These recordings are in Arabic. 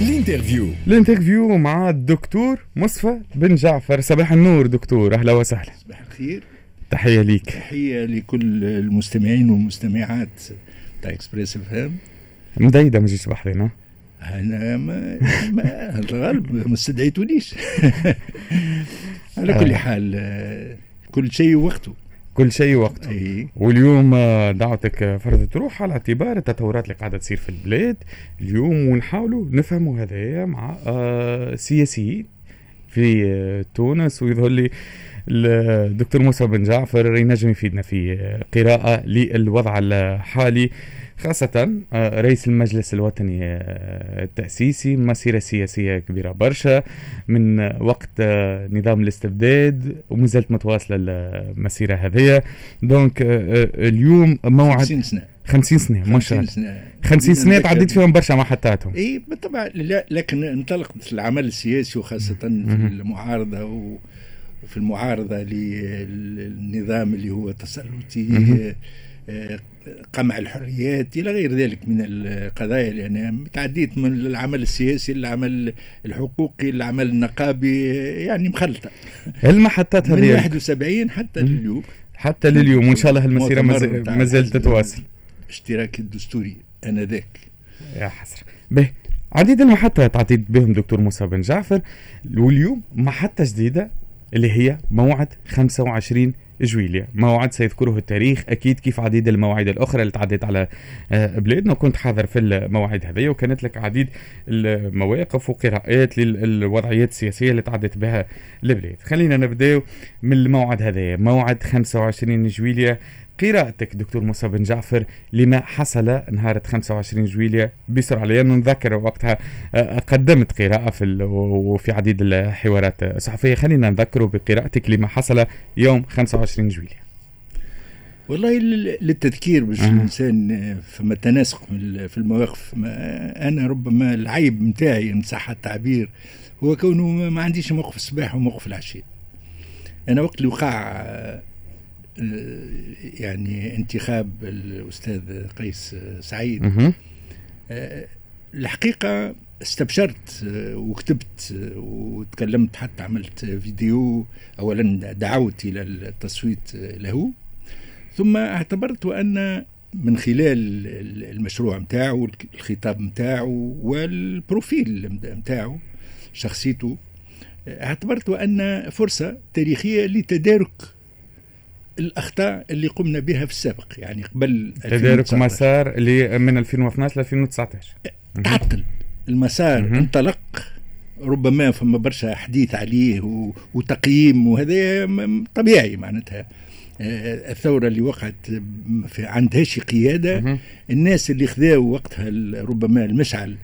ال interview. ال interview مع الدكتور مصطفى بن جعفر. صباح النور دكتور أهلا وسهلا. صباح الخير. تحية ليك. تحية لكل المستمعين والمستمعات تاع إكسبريس إف إم. مديدة ما جيتش بحرنا أنا ما, ما الغالب ما استدعيتونيش. على كل آه. حال كل شيء وقته. كل شيء وقته إي. واليوم آه، دعوتك آه، فرضت روح على اعتبار التطورات اللي قاعدة تصير في البلاد. اليوم ونحاولوا نفهموا هذايا مع آه، سياسيين في تونس. ويظهر لي الدكتور موسى بن جعفر. ينجم يفيدنا في قراءة للوضع الحالي. خاصة آه، رئيس المجلس الوطني آه، التأسيسي مسيرة سياسية كبيرة. برشا من وقت آه، نظام الاستبداد ومازالت متواصلة المسيرة هذه. دونك اليوم موعد 50 سنة. 50 سنة ما شاء 50 الله. سنة 50 سنة تعديت فيهم برشا محطاتهم. إي بالطبع لا لكن انطلقت العمل السياسي وخاصة في. المعارضة وفي المعارضة للنظام اللي هو تسلطي قمع الحريات إلى غير ذلك من القضايا لأن تعديت من العمل السياسي للعمل الحقوقي للعمل النقابي يعني مخلطة. المحطات من هذه؟ 71 حتى. لليوم. حتى لليوم وإن شاء الله بتاع مازال الحزب تتواصل. الاشتراك الدستوري آنذاك. يا حسرة. به عديد المحطات عديد بهم دكتور موسى بن جعفر واليوم محطة جديدة اللي هي موعد 25 جويليا. موعد سيذكره التاريخ أكيد كيف عديد المواعيد الأخرى اللي تعديت على آه، بلادنا. وكنت حاضر في المواعيد هذه وكانت لك عديد المواقف وقراءات للوضعيات السياسية اللي تعدت بها البلاد. خلينا نبداو من الموعد هذا. موعد 25 جويليا. قراءتك دكتور موسى بن جعفر لما حصل نهار 25 جويليا بسرعة لأنه نذكر وقتها آه، قدمت قراءة في وفي عديد الحوارات. الصحفية خلينا نذكره بقراءتك لما حصل يوم 25 جويليا والله لل- للتذكير باش. الإنسان آه، فما تناسق في ال- في المواقف. ما أنا ربما العيب نتاعي ان صح التعبير هو كونه ما- عنديش موقف الصباح وموقف العشاء. أنا وقت اللي وقع آه، يعني انتخاب الأستاذ قيس آه، سعيد. آه، الحقيقة استبشرت آه، وكتبت آه، وتكلمت حتى عملت فيديو أولا دعوت إلى التصويت آه، له ثم اعتبرت أن من خلال المشروع متاعه الخطاب متاعه والبروفيل متاعه شخصيته آه، اعتبرت أن فرصة تاريخية لتدارك الأخطاء اللي قمنا بها في السابق يعني قبل تدارك 2019. مسار اللي من 2012 ل 2019 مهم. تعطل المسار مهم. انطلق ربما فما برشا حديث عليه. وتقييم وهذا طبيعي معناتها آه، الثورة اللي وقعت في عند هاشي قيادة مهم. الناس اللي خذاوا وقتها ربما المشعل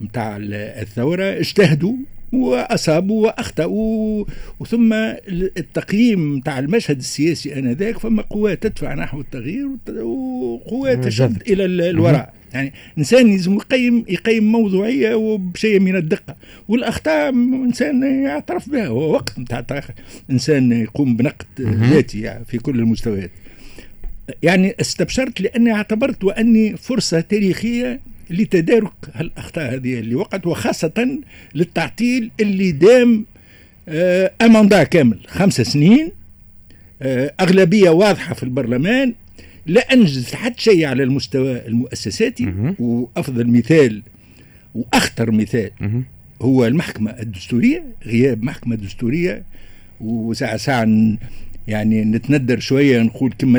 متاع ال- الثورة اجتهدوا وأصابوا وأخطأوا. وثم ال- التقييم متاع المشهد السياسي آنذاك فما قوى تدفع نحو التغيير وقوى تشد. إلى ال- الوراء. يعني إنسان لازم يقيم يقيم موضوعية وبشيء من الدقة. والأخطاء إنسان يعترف بها. هو وقت نتاع إنسان يقوم بنقد. ذاتي يعني في كل المستويات. يعني استبشرت لأني اعتبرت وأني فرصة تاريخية لتدارك هالأخطاء هذه اللي وقعت وخاصة للتعطيل اللي دام آه، أماندا كامل. خمس سنين آه، أغلبية واضحة في البرلمان لا انجز حتى شيء على المستوى المؤسساتي. وأفضل مثال وأخطر مثال. هو المحكمة الدستورية غياب محكمة دستورية وساعة ساعة ن- يعني نتندر شوية نقول كما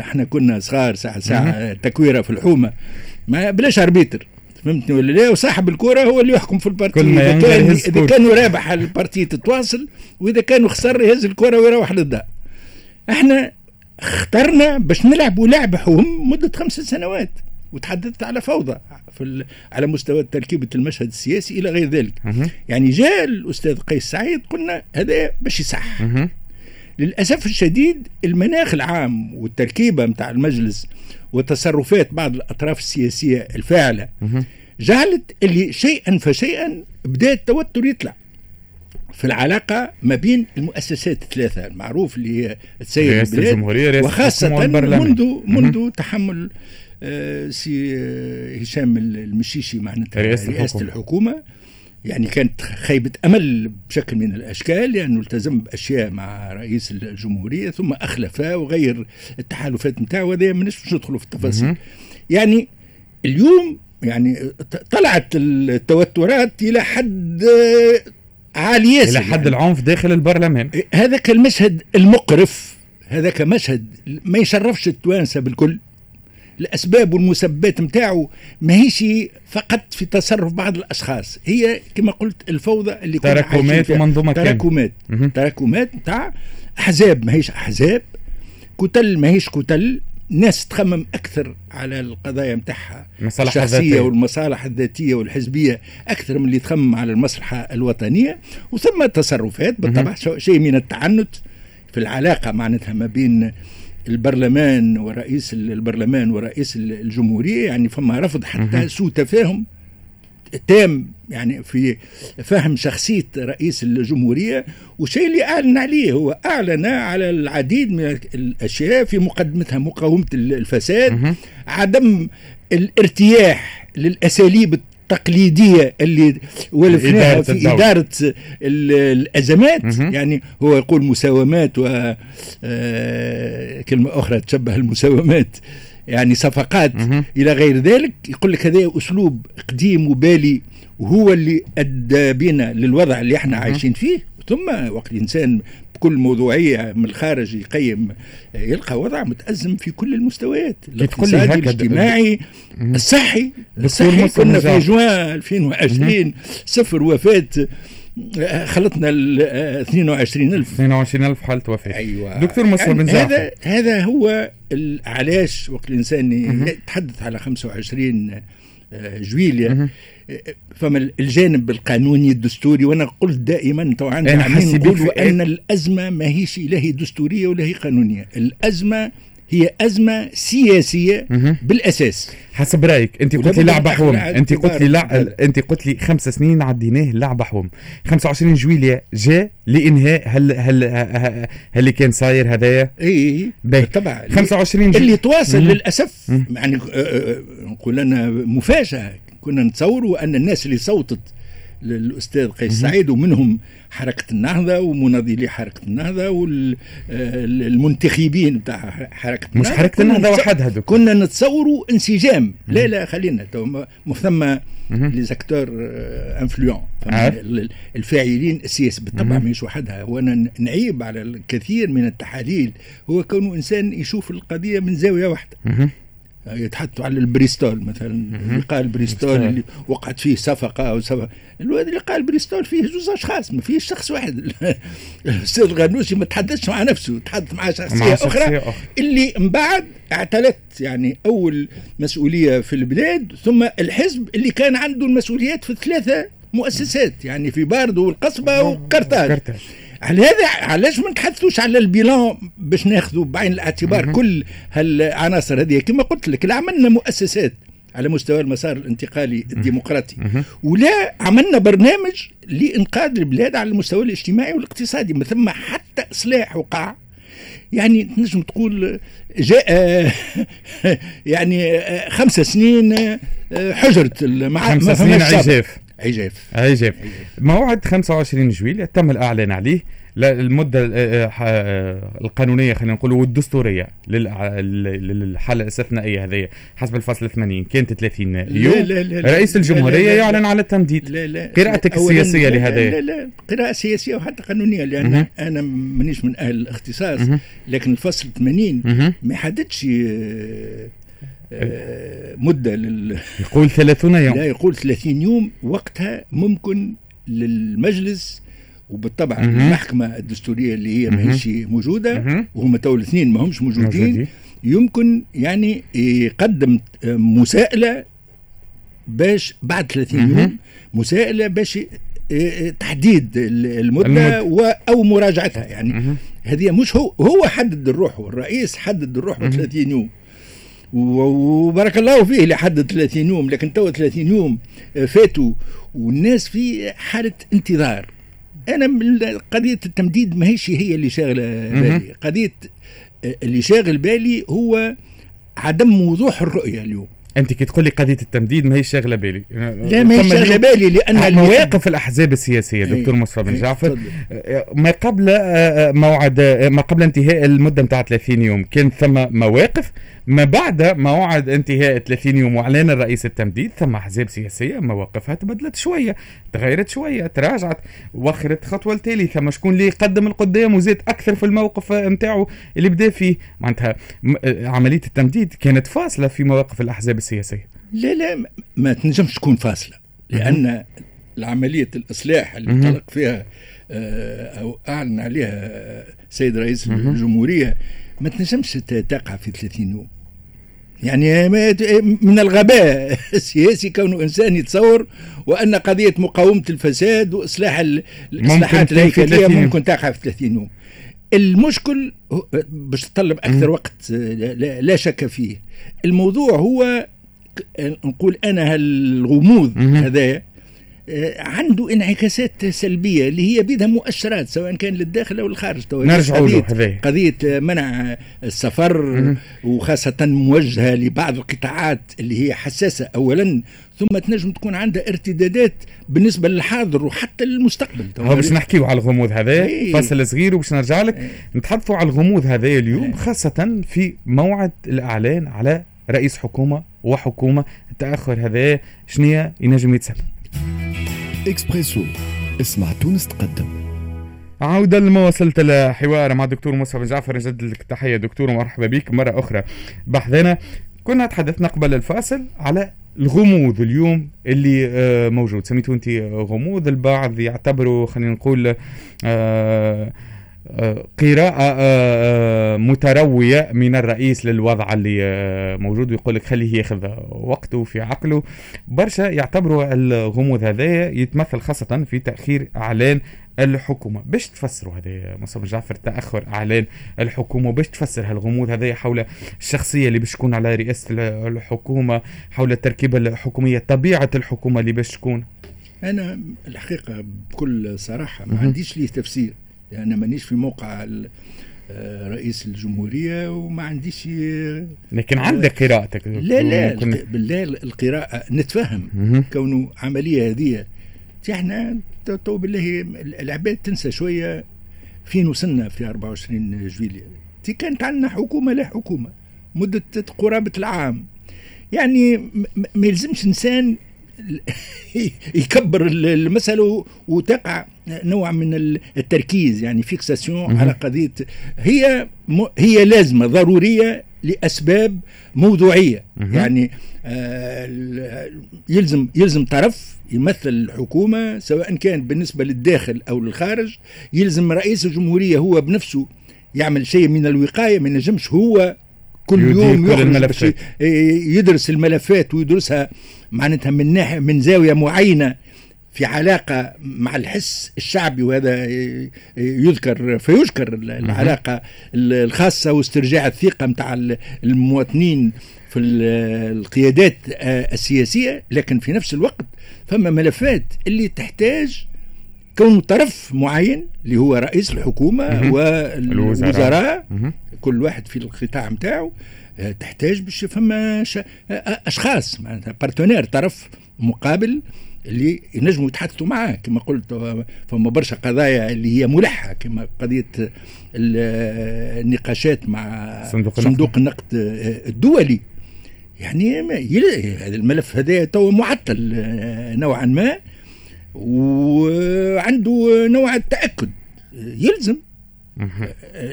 إحنا كنا صغار ساعة ساعة تكويرة في الحومة. ما بلاش arbitre فهمتني ولا لا؟ وصاحب الكرة هو اللي يحكم في ال partie. كل ما إذا ينقل كان كرة. كانو رابح ال partie تتواصل وإذا كانو خسر يهز الكرة ويروح للدار. إحنا اخترنا باش نلعبوا لعبة حوم مدة خمس سنوات وتحدثت على فوضى في على مستوى تركيبة المشهد السياسي إلى غير ذلك. يعني جاء الأستاذ قيس سعيد قلنا هذا باش يصح. مهم. للأسف الشديد المناخ العام والتركيبة متاع المجلس وتصرفات بعض الأطراف السياسية الفاعلة مهم. جعلت اللي شيئا فشيئا بدا التوتر يطلع في العلاقة ما بين المؤسسات الثلاثة المعروف اللي هي تسير رئاسة البلاد الحكومة والبرلمان. منذ. منذ تحمل آه، سي آه، هشام المشيشي معناتها رئاسة رئاسة الحكومة. يعني كانت خيبة أمل بشكل من الأشكال لأنه التزم بأشياء مع رئيس الجمهورية ثم أخلفه وغير التحالفات نتاعو وهذا ماناش باش ندخلوا في التفاصيل. يعني اليوم يعني طلعت التوترات إلى حد عالي ياسر إلى حد يعني. العنف داخل البرلمان هذاك المشهد المقرف هذاك مشهد ما يشرفش التوانسة بالكل الأسباب والمسببات نتاعو ماهيش فقط في تصرف بعض الأشخاص. هي كما قلت الفوضى اللي تراكمات. ومنظومة تراكمات. تراكمات نتاع أحزاب ماهيش أحزاب. كتل ماهيش كتل. ناس تخمم أكثر على القضايا نتاعها الشخصية. والمصالح الذاتية والحزبية أكثر من اللي تخمم على المصلحة الوطنية. وثم تصرفات بالطبع شيء من التعنت في العلاقة معناتها ما بين البرلمان ورئيس البرلمان ورئيس الجمهورية يعني فما رفض حتى سوء تفاهم تام يعني في فهم شخصية رئيس الجمهورية والشيء اللي أعلن عليه هو أعلن على العديد من الأشياء في مقدمتها مقاومة الفساد. عدم الارتياح للأساليب التقليدية اللي ولفناها في الدولة. إدارة ال- الأزمات مهم. يعني هو يقول مساومات و آه، كلمة أخرى تشبه المساومات يعني صفقات مهم. إلى غير ذلك يقول لك هذا أسلوب قديم وبالي وهو اللي أدى بنا للوضع اللي إحنا عايشين فيه ثم وقت الإنسان بكل موضوعية من الخارج يقيم يلقى وضع متأزم في كل المستويات الاقتصادي الاجتماعي. الصحي الصحي كنا في. جوان 2020 صفر وفاة آه، خلطنا ال 22000 22000 حالة وفاة أيوه دكتور مصطفى يعني بن جعفر. هذا هذا هو علاش وقت الإنسان مهم. يتحدث على 25 آه، جويليا. آه، فما الجانب القانوني الدستوري وأنا قلت دائما تو عندنا أنا بيك نقولوا أن الأزمة ماهيش لا هي دستورية ولا هي قانونية. الأزمة هي أزمة سياسية مهم. بالأساس. حسب رأيك. أنت قلت لي أن حوم. أنت قلت لي لع... أنت قلت لي خمس سنين عديناه لعبة حوم. 25 جويليا جاء لإنهاء هل هل هل اللي كان صاير اي باهي. طبعا 25 جو- اللي تواصل مم. يعني آه، آه، نقول أنا مفاجأة. كنا نتصوروا أن الناس اللي صوتت للأستاذ قيس سعيد ومنهم حركة النهضة ومناضلي حركة النهضة والمنتخبين بتاع حركة مش النهضة. حركة النهضة وحدها دكتور كنا نتصوروا انسجام. لا لا خلينا ثم. لي زاكتور انفلونس عارف. الفاعلين السياسي بالطبع. مش وحدها. وأنا نعيب على الكثير من التحاليل. هو كونه إنسان يشوف القضية من زاوية واحدة. يتحدثوا على البريستول مثلا اللي قال بريستول اللي وقعت فيه صفقة أو صفقة. الواد اللي قال بريستول فيه جوز أشخاص ما فيش شخص واحد. الاستاذ الغنوشي ما تحدثش مع نفسه تحدث مع شخصية مع أخرى. شخصية أخرى. اللي من بعد اعتلت يعني أول مسؤولية في البلاد ثم الحزب اللي كان عنده المسؤوليات في ثلاثة مؤسسات يعني في باردو والقصبة وقرطاج. قرطاج. على هذا علاش ما نتحدثوش على البيلان باش ناخذوا بعين الاعتبار كل هالعناصر هذه؟ كما قلت لك لا عملنا مؤسسات على مستوى المسار الانتقالي الديمقراطي. ولا عملنا برنامج لإنقاذ البلاد على المستوى الاجتماعي والاقتصادي ما ثم حتى إصلاح وقع يعني تنجم تقول جاء يعني خمس سنين حجرت مع خمس ما سنين. عجاف عجاف عجاف موعد 25 جويليا تم الإعلان عليه لا المدة آه، آه، القانونية خلينا نقول والدستورية للع- لل- للحالة الاستثنائيه هذه حسب الفصل 80 كانت 30 يوم لا لا لا رئيس لا الجمهورية لا لا لا. يعلن على التمديد لا لا قراءتك السياسية لا لهذا. لا لا قراءة سياسية وحتى قانونية لأن. أنا مانيش من أهل الاختصاص. لكن الفصل 80 مهم. ما يحددش مدة لل يقول 30 يوم لا يقول 30 يوم وقتها ممكن للمجلس وبالطبع مهم. المحكمة الدستورية اللي هي. ماهيش موجودة مهم. وهم تو الاثنين ما همش موجودين. يمكن يعني يقدم مساءلة باش بعد 30 مهم. يوم مساءلة باش تحديد ال- المدة المدة. و أو مراجعتها يعني. هذه مش هو هو حدد الروح الرئيس حدد الروح 30 يوم وبارك الله فيه حدد 30 يوم لكن تو 30 يوم فاتوا والناس في حالة انتظار. أنا من قضية التمديد ما هيش هي اللي شاغلة بالي. قضية اللي شاغل بالي هو عدم وضوح الرؤية اليوم. أنت كي تقول لي قضية التمديد ما هي شاغلة بالي. لا ما هي شاغلة بالي لأن مواقف الأحزاب السياسية دكتور مصطفى بن جعفر. ما قبل آه، آه، موعد ما قبل انتهاء المدة نتاع 30 يوم كان ثم مواقف ما بعد موعد انتهاء 30 يوم وأعلان الرئيس التمديد ثم أحزاب سياسية مواقفها تبدلت شوية تغيرت شوية تراجعت وخرت خطوة لتالي ثم شكون اللي قدم القدام وزاد أكثر في الموقف نتاعو اللي بدا فيه. معناتها عملية التمديد كانت فاصلة في مواقف الأحزاب السياسيه لا لا ما تنجمش تكون فاصلة لأن العملية الإصلاح اللي انطلق فيها آه، أو أعلن عليها سيد رئيس الجمهورية ما تنجمش تقع في 30 يوم. يعني من الغباء السياسي كونه إنسان يتصور وأن قضية مقاومة الفساد وإصلاح الإصلاحات الهيكلية ممكن تقع في 30 يوم. المشكل باش تطلب أكثر وقت لا شك فيه. الموضوع هو نقول أنا هالغموض هذا آه، عنده انعكاسات سلبية اللي هي بيدها مؤشرات سواء كان للداخل أو الخارج نرجع قضية, قضية منع السفر وخاصة موجهة لبعض القطاعات اللي هي حساسة اولا ثم تنجم تكون عندها ارتدادات بالنسبة للحاضر وحتى للمستقبل. هو باش نحكيو على الغموض هذا إيه. فصل صغير وباش نرجع لك. إيه. نتحدثوا على الغموض هذا اليوم إيه. خاصة في موعد الإعلان على رئيس حكومة وحكومة التأخر هذا شنية؟ ينجم يتسبب إكسبريسو اسمع تونس تقدم. عودة لمواصلة الحوار مع الدكتور موسى بن جعفر نجدد لك التحية. دكتور ومرحبا بك مرة أخرى. بحثنا كنا تحدثنا قبل الفاصل على الغموض اليوم اللي آه، موجود. سميتو أنت غموض البعض يعتبروا خلينا نقول آه قراءة آه، آه، متروية من الرئيس للوضع اللي آه، موجود ويقول لك خليه ياخذ وقته في عقله. برشا يعتبروا الغموض هذا يتمثل خاصة في تأخير إعلان الحكومة. باش تفسروا هذا مصطفى جعفر تأخر إعلان الحكومة باش تفسر هالغموض هذا حول الشخصية اللي باش تكون على رئاسة الحكومة حول التركيبة الحكومية طبيعة الحكومة اللي باش تكون؟ أنا الحقيقة بكل صراحة ما عنديش ليه تفسير. يعني أنا مانيش في موقع آه، رئيس الجمهورية وما عنديش لكن عندك قراءتك. لا لا بالله القراءة نتفهم كونه عملية هذه. إحنا تو بالله العباد تنسى شوية فين وصلنا في 24 جويلية. تي كانت عندنا حكومة لا حكومة مدة قرابة العام. يعني ما يلزمش إنسان يكبر المسألة وتقع نوع من التركيز يعني fixation على قضية هي هي لازمة ضرورية لأسباب موضوعية. يعني آه يلزم يلزم طرف يمثل الحكومة سواء كان بالنسبة للداخل أو للخارج يلزم رئيس الجمهورية هو بنفسه يعمل شيء من الوقاية ما ينجمش هو كل يوم يخرج يدرس الملفات ويدرسها معناتها من ناحية من زاوية معينة في علاقة مع الحس الشعبي وهذا يذكر فيذكر العلاقة الخاصة واسترجاع الثقة متاع المواطنين في القيادات السياسية. لكن في نفس الوقت فما ملفات اللي تحتاج كون طرف معين اللي هو رئيس الحكومة والوزراء كل واحد في القطاع متاعه آه، تحتاج باش فما آه، أشخاص معناتها بارتنير طرف مقابل اللي ينجموا يتحدثوا معاه. كما قلت فما برشا قضايا اللي هي ملحة كما قضية النقاشات مع صندوق, صندوق النقد الدولي. يعني هذا الملف هذا تو معطل آه، نوعا ما وعنده نوع التأكد. يلزم.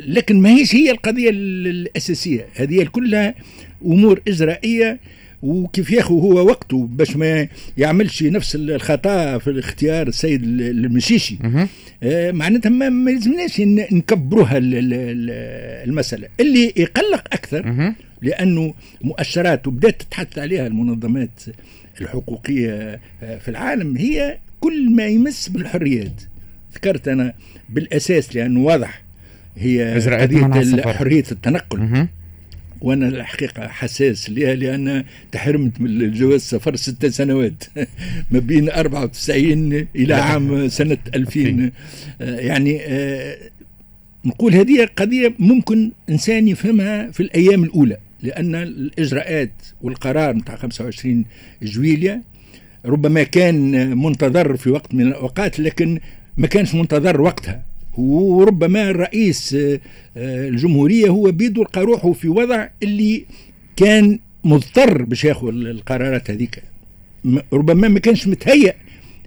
لكن ما هيش هي القضية الأساسية. هذه كلها أمور إجرائية وكيف ياخذ هو وقته باش ما يعملش نفس الخطأ في الاختيار السيد المشيشي. آه معناتها ما يلزمناش نكبروها المسألة. اللي يقلق أكثر لأنه مؤشرات وبدات تتحدث عليها المنظمات الحقوقية آه، في العالم هي كل ما يمس بالحريات. ذكرت أنا بالأساس لأنه واضح هي قضية حرية التنقل. وأنا الحقيقة حساس لها لأن تحرمت من الجواز سفر ست سنوات. ما بين 94 إلى عام سنة 2000 آه، يعني آه، نقول هذه قضية ممكن إنسان يفهمها في الأيام الأولى لأن الإجراءات والقرار نتاع 25 جويليا ربما كان منتظر في وقت من الأوقات لكن ما كانش منتظر وقتها. وربما الرئيس آه، آه، الجمهورية هو بيدو لقى روحه في وضع اللي كان مضطر باش ياخذ القرارات هذيك. ربما ما كانش متهيأ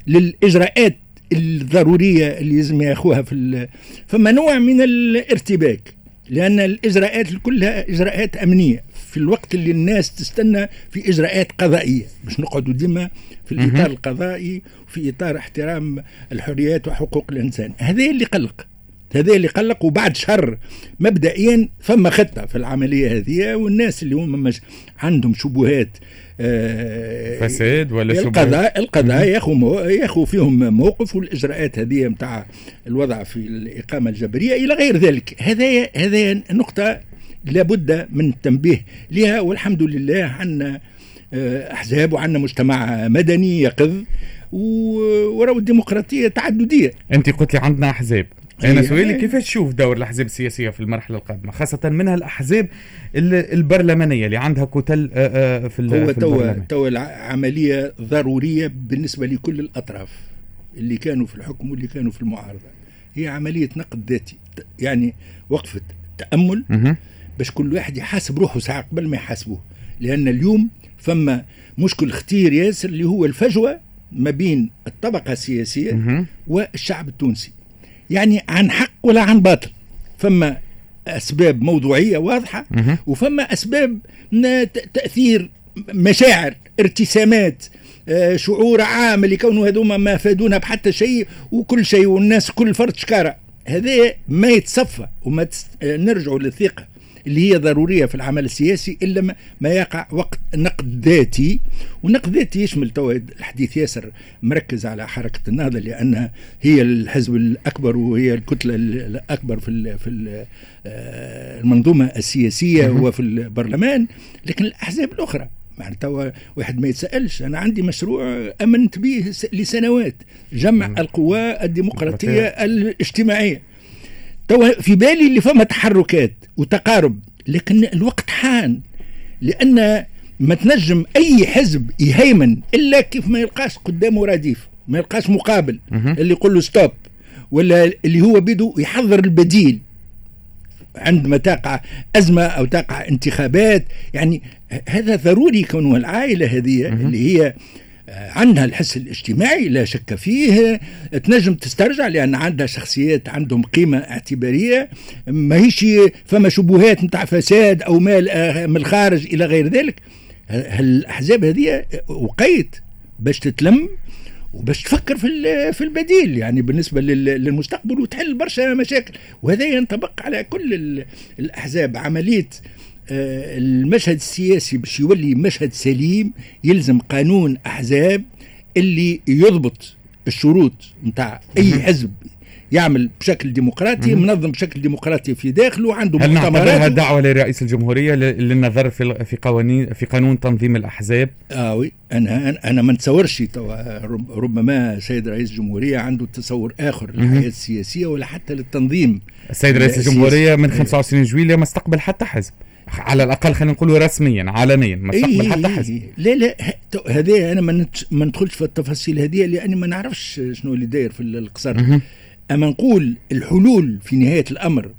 للإجراءات الضرورية اللي لازم ياخوها في فما نوع من الارتباك لأن الإجراءات كلها إجراءات أمنية. في الوقت اللي الناس تستنى في إجراءات قضائية. مش نقعدوا ديما في الإطار القضائي وفي إطار احترام الحريات وحقوق الإنسان. هذا اللي قلق. هذا اللي قلق وبعد شهر مبدئيا فما خطة في العملية هذه والناس اللي هم مش عندهم شبهات آه فساد ولا شبهات. القضاء القضاء ياخذ ياخذ فيهم موقف والإجراءات هذه نتاع الوضع في الإقامة الجبرية إلى غير ذلك. هذا هذا نقطة لابد من التنبيه لها والحمد لله عندنا آه، أحزاب وعندنا مجتمع مدني يقظ وراه الديمقراطية تعددية. أنت قلت لي عندنا أحزاب. أنا سؤالي كيف تشوف دور الأحزاب السياسية في المرحلة القادمة؟ خاصة منها الأحزاب البرلمانية اللي عندها كتل آه، آه، في, هو في تو تو العملية ضرورية بالنسبة لكل الأطراف اللي كانوا في الحكم واللي كانوا في المعارضة. هي عملية نقد ذاتي يعني وقفة تأمل باش كل واحد يحاسب روحه ساعة قبل ما يحاسبوه. لأن اليوم فما مشكل خطير ياسر اللي هو الفجوة ما بين الطبقة السياسية والشعب التونسي. يعني عن حق ولا عن باطل. فما أسباب موضوعية واضحة وفما أسباب تأثير مشاعر ارتسامات آه، شعور عام لكونه هذوما ما فادونا بحتى شيء وكل شيء والناس كل فرد شكارة. هذا ما يتصفى وما تس... آه، نرجعوا للثقة. اللي هي ضرورية في العمل السياسي إلا ما يقع وقت نقد ذاتي. والنقد الذاتي يشمل تو الحديث ياسر مركز على حركة النهضة لأنها هي الحزب الأكبر وهي الكتلة الأكبر في في آه، المنظومة السياسية وفي البرلمان. لكن الأحزاب الأخرى توا واحد ما يتسألش أنا عندي مشروع أمنت به لسنوات جمع القوى الديمقراطية. الاجتماعية. توا في بالي اللي فما تحركات وتقارب لكن الوقت حان لأن ما تنجم أي حزب يهيمن إلا كيف ما يلقاش قدامه رديف ما يلقاش مقابل اللي يقول له ستوب ولا اللي هو بده يحضر البديل. عندما تقع أزمة أو تقع انتخابات يعني هذا ضروري كونه العائلة هذه اللي هي عندها الحس الاجتماعي لا شك فيه. تنجم تسترجع لأن عندها شخصيات عندهم قيمة اعتبارية. ماهيش فما شبهات نتاع فساد أو مال آه، من الخارج إلى غير ذلك. الاحزاب هذه وقيت باش تتلم وباش تفكر في في البديل. يعني بالنسبة للمستقبل وتحل برشا مشاكل. وهذا ينطبق على كل الأحزاب. عملية آه، المشهد السياسي باش يولي مشهد سليم يلزم قانون أحزاب اللي يضبط الشروط نتاع أي حزب. يعمل بشكل ديمقراطي منظم بشكل ديمقراطي في داخله عنده هل نعتبرها دعوة لرئيس الجمهورية للنظر في في قوانين في قانون تنظيم الأحزاب؟ آه وي أنا أنا ما نتصورش ربما سيد رئيس الجمهورية عنده تصور آخر للحياة السياسية ولا حتى للتنظيم السيد رئيس الجمهورية من 25 جويلية ما استقبل حتى حزب. على الأقل خلينا نقول رسميا علنيا ما استقبل حتى حزب. لا لا هذه أنا ما ندخلش في التفاصيل هذه لأني ما نعرفش شنو اللي داير في القصر. أما نقول الحلول في نهاية الأمر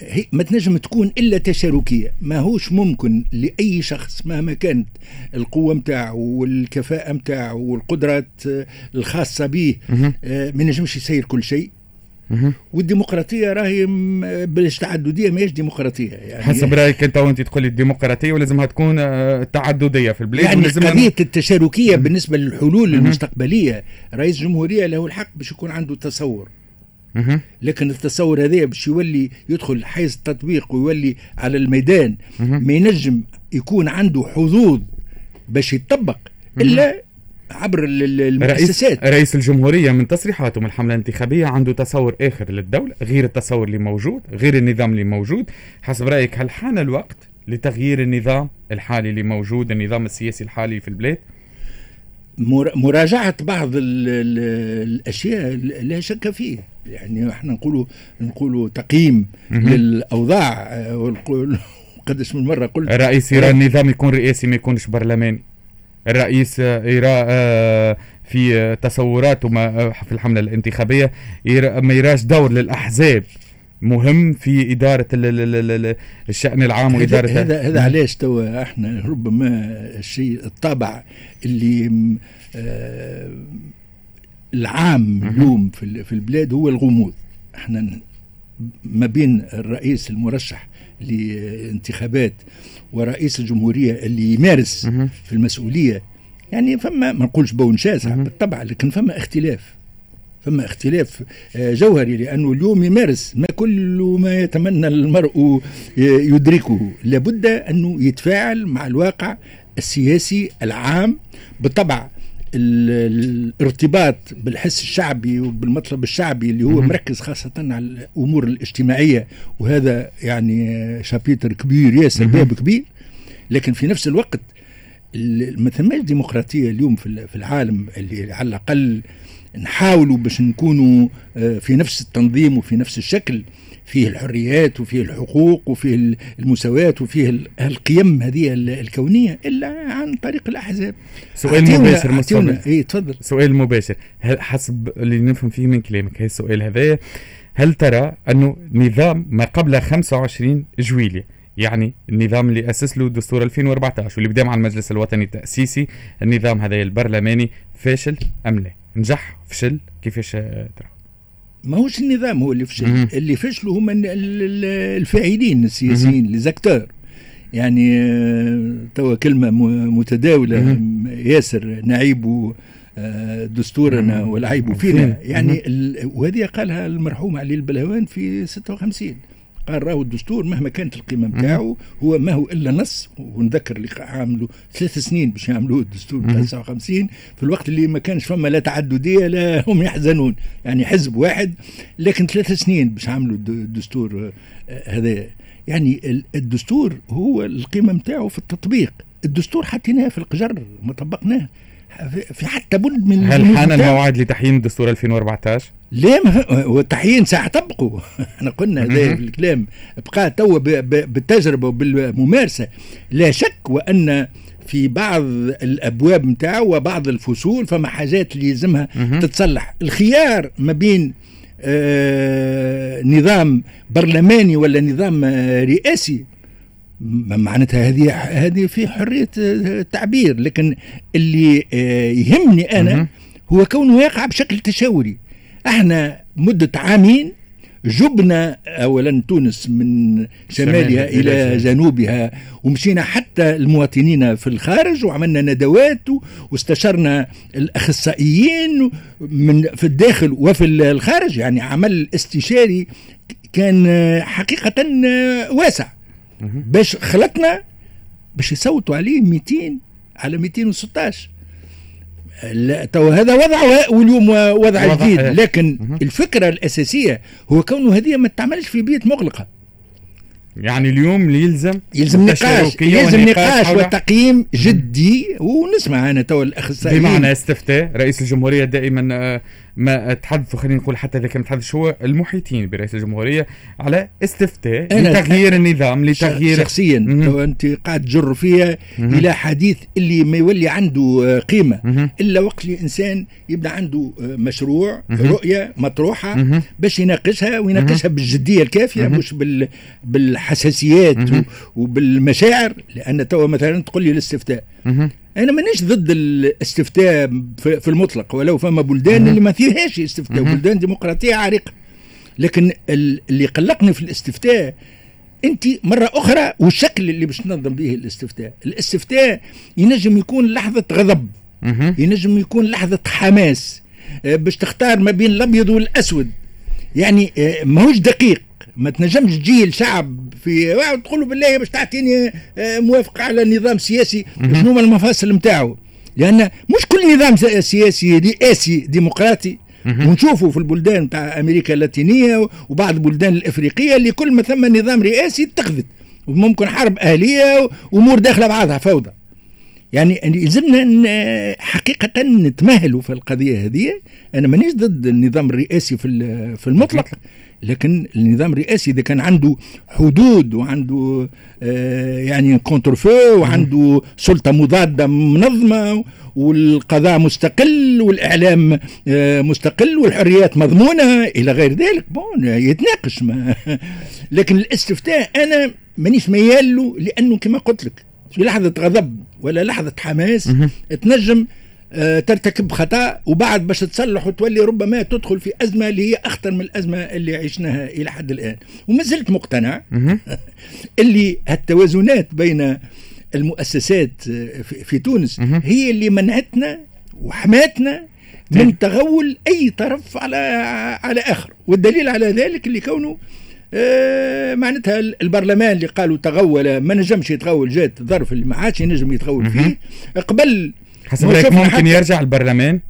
هي ما تنجم تكون إلا تشاركية. ما هوش ممكن لأي شخص مهما كانت القوة نتاعو والكفاءة نتاعو والقدرات الخاصة به آه، ما نجمش يسير كل شيء. والديمقراطية راهي باش تعددية ماهيش ديمقراطية يعني حسب رأيك أنت وأنت تقول الديمقراطية ولازمها تكون آه، تعددية في البلاد يعني قضية التشاركية بالنسبة للحلول المستقبلية رئيس الجمهوريه له الحق باش يكون عنده تصور لكن التصور هذا باش يولي يدخل حيز التطبيق ويولي على الميدان ما ينجم يكون عنده حظوظ باش يطبق إلا عبر المؤسسات. رئيس, رئيس الجمهورية من تصريحاته من الحملة الانتخابية عنده تصور آخر للدولة غير التصور اللي موجود غير النظام اللي موجود. حسب رأيك هل حان الوقت لتغيير النظام الحالي اللي موجود النظام السياسي الحالي في البلاد؟ مراجعة بعض الأشياء لا شك فيه. يعني إحنا نقولوا نقولوا تقييم للأوضاع قداش من مرة قلت يرى النظام يكون رئاسي ما يكونش برلماني. الرئيس آه، في تصوراته ما- في الحملة الانتخابية. ما يراش دور للأحزاب. مهم في إدارة ال- ال- ال- ال- الشأن العام وإدارة هذا, هذا علاش توا إحنا ربما الشيء الطابع اللي آه العام اليوم في ال- في البلاد هو الغموض. إحنا ما بين الرئيس المرشح لانتخابات ورئيس الجمهورية اللي يمارس. في المسؤولية يعني فما ما نقولش بون شاسع. بالطبع لكن فما اختلاف فما اختلاف آه، جوهري لأنه اليوم يمارس ما كل ما يتمنى المرء ي- يدركه لابد أنه يتفاعل مع الواقع السياسي العام بالطبع ال- الارتباط بالحس الشعبي وبالمطلب الشعبي اللي هو. مركز خاصة على الأمور الاجتماعية وهذا يعني شابيتر كبير ياسر. باب كبير لكن في نفس الوقت ال- ما ثماش ديمقراطيه اليوم في ال- في العالم اللي على الأقل نحاولوا باش نكونوا آه، في نفس التنظيم وفي نفس الشكل فيه الحريات وفيه الحقوق وفيه ال- المساواة وفيه ال- القيم هذه ال- الكونية إلا عن طريق الأحزاب. سؤال مباشر مستقبل إيه تفضل. سؤال مباشر. هل حسب اللي نفهم فيه من كلامك هي السؤال هذايا هل ترى أنه نظام ما قبل 25 جويلية يعني النظام اللي أسس له دستور 2014 واللي بدأ مع المجلس الوطني التأسيسي النظام هذا البرلماني فاشل أم لا؟ نجح فشل؟ كيفاش ترى؟ ما هوش النظام هو اللي فشل مهم. اللي فشلوا هم ال- ال- الفاعلين السياسيين ليزاكتور يعني آه، توا كلمة متداولة. ياسر نعيب آه، دستورنا. والعيب فينا. يعني وهذه قالها المرحوم علي البلهوان في 56 قال راهو الدستور مهما كانت القيمة نتاعو هو ما هو إلا نص ونذكر اللي عاملوا ثلاث سنين باش يعملوه الدستور مهم. 59 في الوقت اللي ما كانش فما لا تعددية لا هم يحزنون. يعني حزب واحد لكن ثلاث سنين باش عملوا الد- الدستور آه، هذا. يعني ال- الدستور هو القيمة نتاعو في التطبيق. الدستور حطيناه في القجر ما طبقناه. في- حتى بد من هل حان. الموعد لتحيين دستور 2014 ف- والتحيين ساعة طبقوا إحنا قلنا هذا الكلام. بقى توا بالتجربة وبالممارسة. لا شك وأن في بعض الأبواب نتاعو وبعض الفصول فما حاجات اللي يلزمها. تتصلح. الخيار ما بين آه نظام برلماني ولا نظام آه رئاسي معناتها هذه هذه في حرية آه، التعبير لكن اللي آه، يهمني أنا. هو كونه يقع بشكل تشاوري. إحنا مدة عامين جبنا اولا تونس من شمالها إلى جنوب. جنوبها ومشينا حتى المواطنين في الخارج وعملنا ندوات واستشرنا الأخصائيين من في الداخل وفي الخارج يعني عمل استشاري كان حقيقة واسع. باش خلطنا باش يصوتوا عليه 200 على 216 لا تو هذا وضع واليوم وضع وضع، جديد آه. لكن. الفكرة الأساسية هو كونه هذه ما تعملش في بيت مغلقة يعني اليوم اللي يلزم يلزم نقاش يلزم نقاش وتقييم جدي ونسمع أنا تو الأخصائيين بمعنى استفتاء رئيس الجمهورية دائما آه، ما تحدثوا خلينا نقول حتى إذا كان متحدث هو المحيطين برئيس الجمهورية على استفتاء لتغيير النظام لتغيير شخصيا أنت قاعد تجر فيها. إلى حديث اللي ما يولي عنده آه، قيمة. إلا وقت اللي الانسان يبدا عنده آه، مشروع. رؤية مطروحة. باش يناقشها ويناقشها بالجدية الكافية. مش بال بالحساسيات وبالمشاعر لأن تو مثلا تقول لي الاستفتاء. أنا مانيش ضد الاستفتاء في المطلق ولو فما بلدان. اللي ما فيهاش استفتاء. بلدان ديمقراطية عريقة لكن ال- اللي قلقني في الاستفتاء أنت مرة أخرى والشكل اللي باش تنظم به الاستفتاء الاستفتاء ينجم يكون لحظة غضب. ينجم يكون لحظة حماس آه، باش تختار ما بين الأبيض والأسود يعني آه، ماهوش دقيق ما تنجمش تجي الشعب في واحد تقول له بالله باش تعطيني آه، موافقة على نظام سياسي. شنو هما المفاصل نتاعو؟ لأن مش كل نظام سياسي رئاسي ديمقراطي. ونشوفوا في البلدان نتاع أمريكا اللاتينية وبعض البلدان الأفريقية اللي كل ما ثم نظام رئاسي اتخذت. وممكن حرب أهلية وأمور داخلة بعضها فوضى. يعني يلزمنا حقيقة نتمهلوا في القضية هذه. أنا مانيش ضد النظام الرئاسي في في المطلق. لكن النظام الرئاسي إذا كان عنده حدود وعنده آه، يعني contre-pouvoir وعنده سلطة مضادة منظمة والقضاء مستقل والإعلام آه، مستقل والحريات مضمونة إلى غير ذلك bon يتناقش ما لكن الاستفتاء أنا مانيش ميال له لأنه كما قلت لك في لحظة غضب ولا لحظة حماس. تنجم ترتكب خطأ وبعد باش تصلح وتولي ربما تدخل في أزمة اللي هي أخطر من الأزمة اللي عشناها إلى حد الآن وما زلت مقتنع. اللي التوازنات بين المؤسسات آه، في تونس. هي اللي منعتنا وحماتنا من تغول أي طرف على على آخر والدليل على ذلك اللي كونه آه، معناتها البرلمان اللي قالوا تغول ما نجمش يتغول جات الظرف اللي ما عادش ينجم يتغول. فيه قبل حسب ما ممكن يرجع البرلمان؟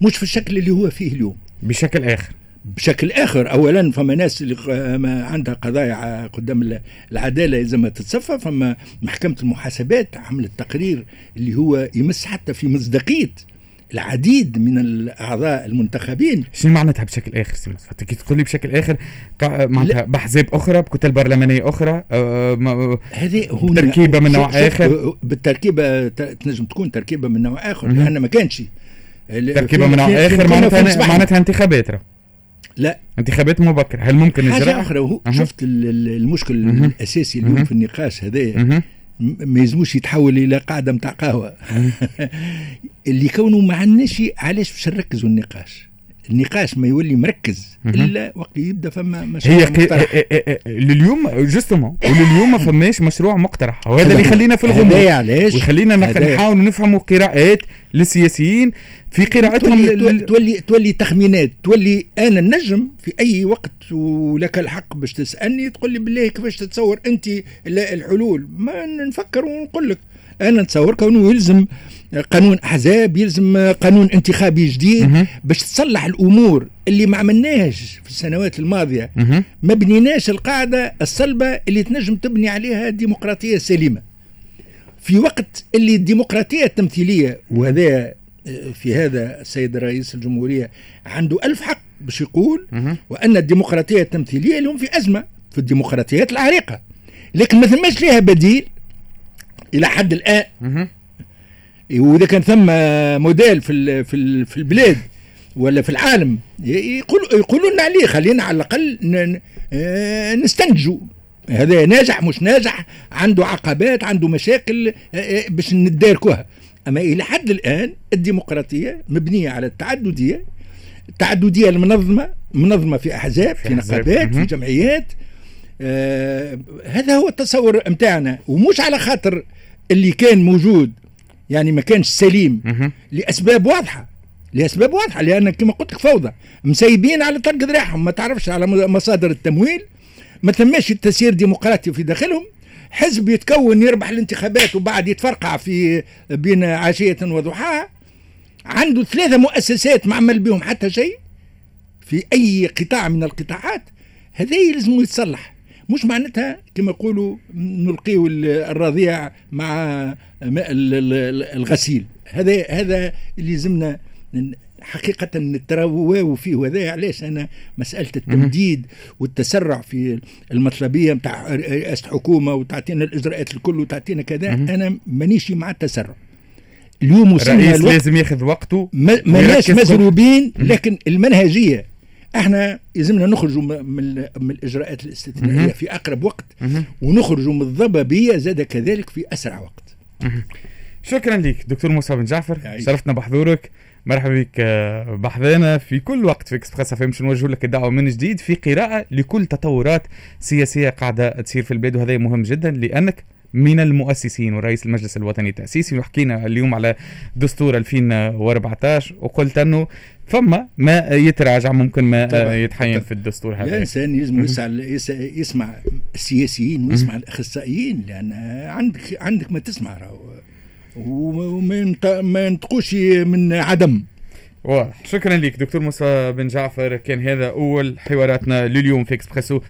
مش في الشكل اللي هو فيه اليوم. بشكل آخر. بشكل آخر اولا فما ناس اللي ما عندها قضايا قدام ال- العدالة لازم تتصفى فما محكمة المحاسبات عملت تقرير اللي هو يمس حتى في مصداقية العديد من الاعضاء المنتخبين شنو معناتها بشكل آخر سي مصطفى كي تقول لي بشكل آخر معناتها باحزاب أخرى بكتل برلمانية أخرى آه، هذه هو تركيبة من نوع آخر. بالتركيبة تنجم تكون تركيبة من نوع آخر. لأن ما كانش تركيبة من نوع آخر معناتها. معناتها انتخابات. لا انتخابات مبكرة هل ممكن حاجة أخرى. شفت ال- ال- المشكل. الأساسي اليوم. في النقاش هذايا ما يلزموش يتحول إلى قاعدة نتاع قهوة. اللي كونه ما عندناش علاش باش نركزوا النقاش؟ النقاش ما يولي مركز. إلا وقت يبدأ فما مشروع هي. مقترح. ا- ا- ا- لليوم justement ولليوم ما فماش مشروع مقترح وهذا اللي يخلينا في الغموض هذايا علاش ويخلينا نخ- هذايا- نحاول نفهموا قراءات للسياسيين في قراءتهم تولي, تولي, تولي تخمينات تولي أنا النجم في أي وقت ولك الحق باش تسألني تقول لي بالله كيفاش تتصور أنت لا الحلول ما نفكر ونقول لك أنا نتصور كونه يلزم قانون أحزاب يلزم قانون انتخابي جديد. باش تصلح الأمور اللي ما عملناهاش في السنوات الماضية. ما بنيناش القاعدة الصلبة اللي تنجم تبني عليها ديمقراطيه سليمه في وقت اللي الديمقراطية التمثيلية وهذا في هذا السيد رئيس الجمهورية عنده ألف حق باش يقول. وأن الديمقراطية التمثيلية اليوم في أزمة في الديمقراطيات العريقة لكن ما ثماش لها بديل إلى حد الآن. وإذا كان ثم موديل في في في البلاد ولا في العالم ي- يقولوا لنا عليه خلينا على الأقل آه، نستنتجوا هذا ناجح مش ناجح عنده عقبات عنده مشاكل آه، آه، باش نداركوها أما إلى حد الآن الديمقراطية مبنية على التعددية التعدديه المنظمة منظمة في أحزاب في في. نقابات في. جمعيات آه هذا هو التصور متاعنا ومش على خاطر اللي كان موجود يعني ما كانش سليم. لأسباب واضحة لأسباب واضحة لأن كما قلت لك فوضى مسيبين على طرق ذراعهم ما تعرفش على مصادر التمويل ما ثماش التسيير ديمقراطي في داخلهم حزب يتكون يربح الانتخابات وبعد يتفرقع في بين عشية وضحاها عنده ثلاثة مؤسسات ما عمل بهم حتى شيء في أي قطاع من القطاعات هذا يلزم يتصلح مش معناتها كما يقولوا نلقيو ال- الرضيع مع ماء ال- ال- الغسيل. هذا هذا اللي لازمنا حقيقة نتراووا فيه. وهذا علاش أنا مسألة التمديد والتسرع في المطلبية نتاع رئاسة حكومة وتعطينا الإجراءات الكل وتعطينا كذا أنا مانيش مع التسرع. اليوم الرئيس الوقت لازم ياخذ وقته ما كل- مزروبين لكن المنهجية إحنا يلزمنا نخرجوا من من الاجراءات الاستثنائية. في أقرب وقت. ونخرجوا من الضبابية زاد كذلك في أسرع وقت. شكرا لك دكتور مصطفى بن جعفر. يعيش. شرفتنا بحضورك. مرحبا بك آه، بحذانا. في كل وقت في Express FM باش نوجه لك الدعوة من جديد؟ في قراءة لكل تطورات سياسية قاعدة تصير في البلاد وهذا مهم جدا لأنك من المؤسسين ورئيس المجلس الوطني التأسيسي. وحكينا اليوم على دستور 2014 وقلت أنه فما ما يتراجع ممكن ما طبعاً. يتحين طبعاً. في الدستور هذا. الانسان يس- يسمع السياسيين ويسمع الأخصائيين لأن عندك عندك ما تسمع راهو. وما ينط- ما ينطقوش من عدم. واضح. شكرا لك دكتور مصطفى بن جعفر. كان هذا أول حواراتنا لليوم في اكسبريسو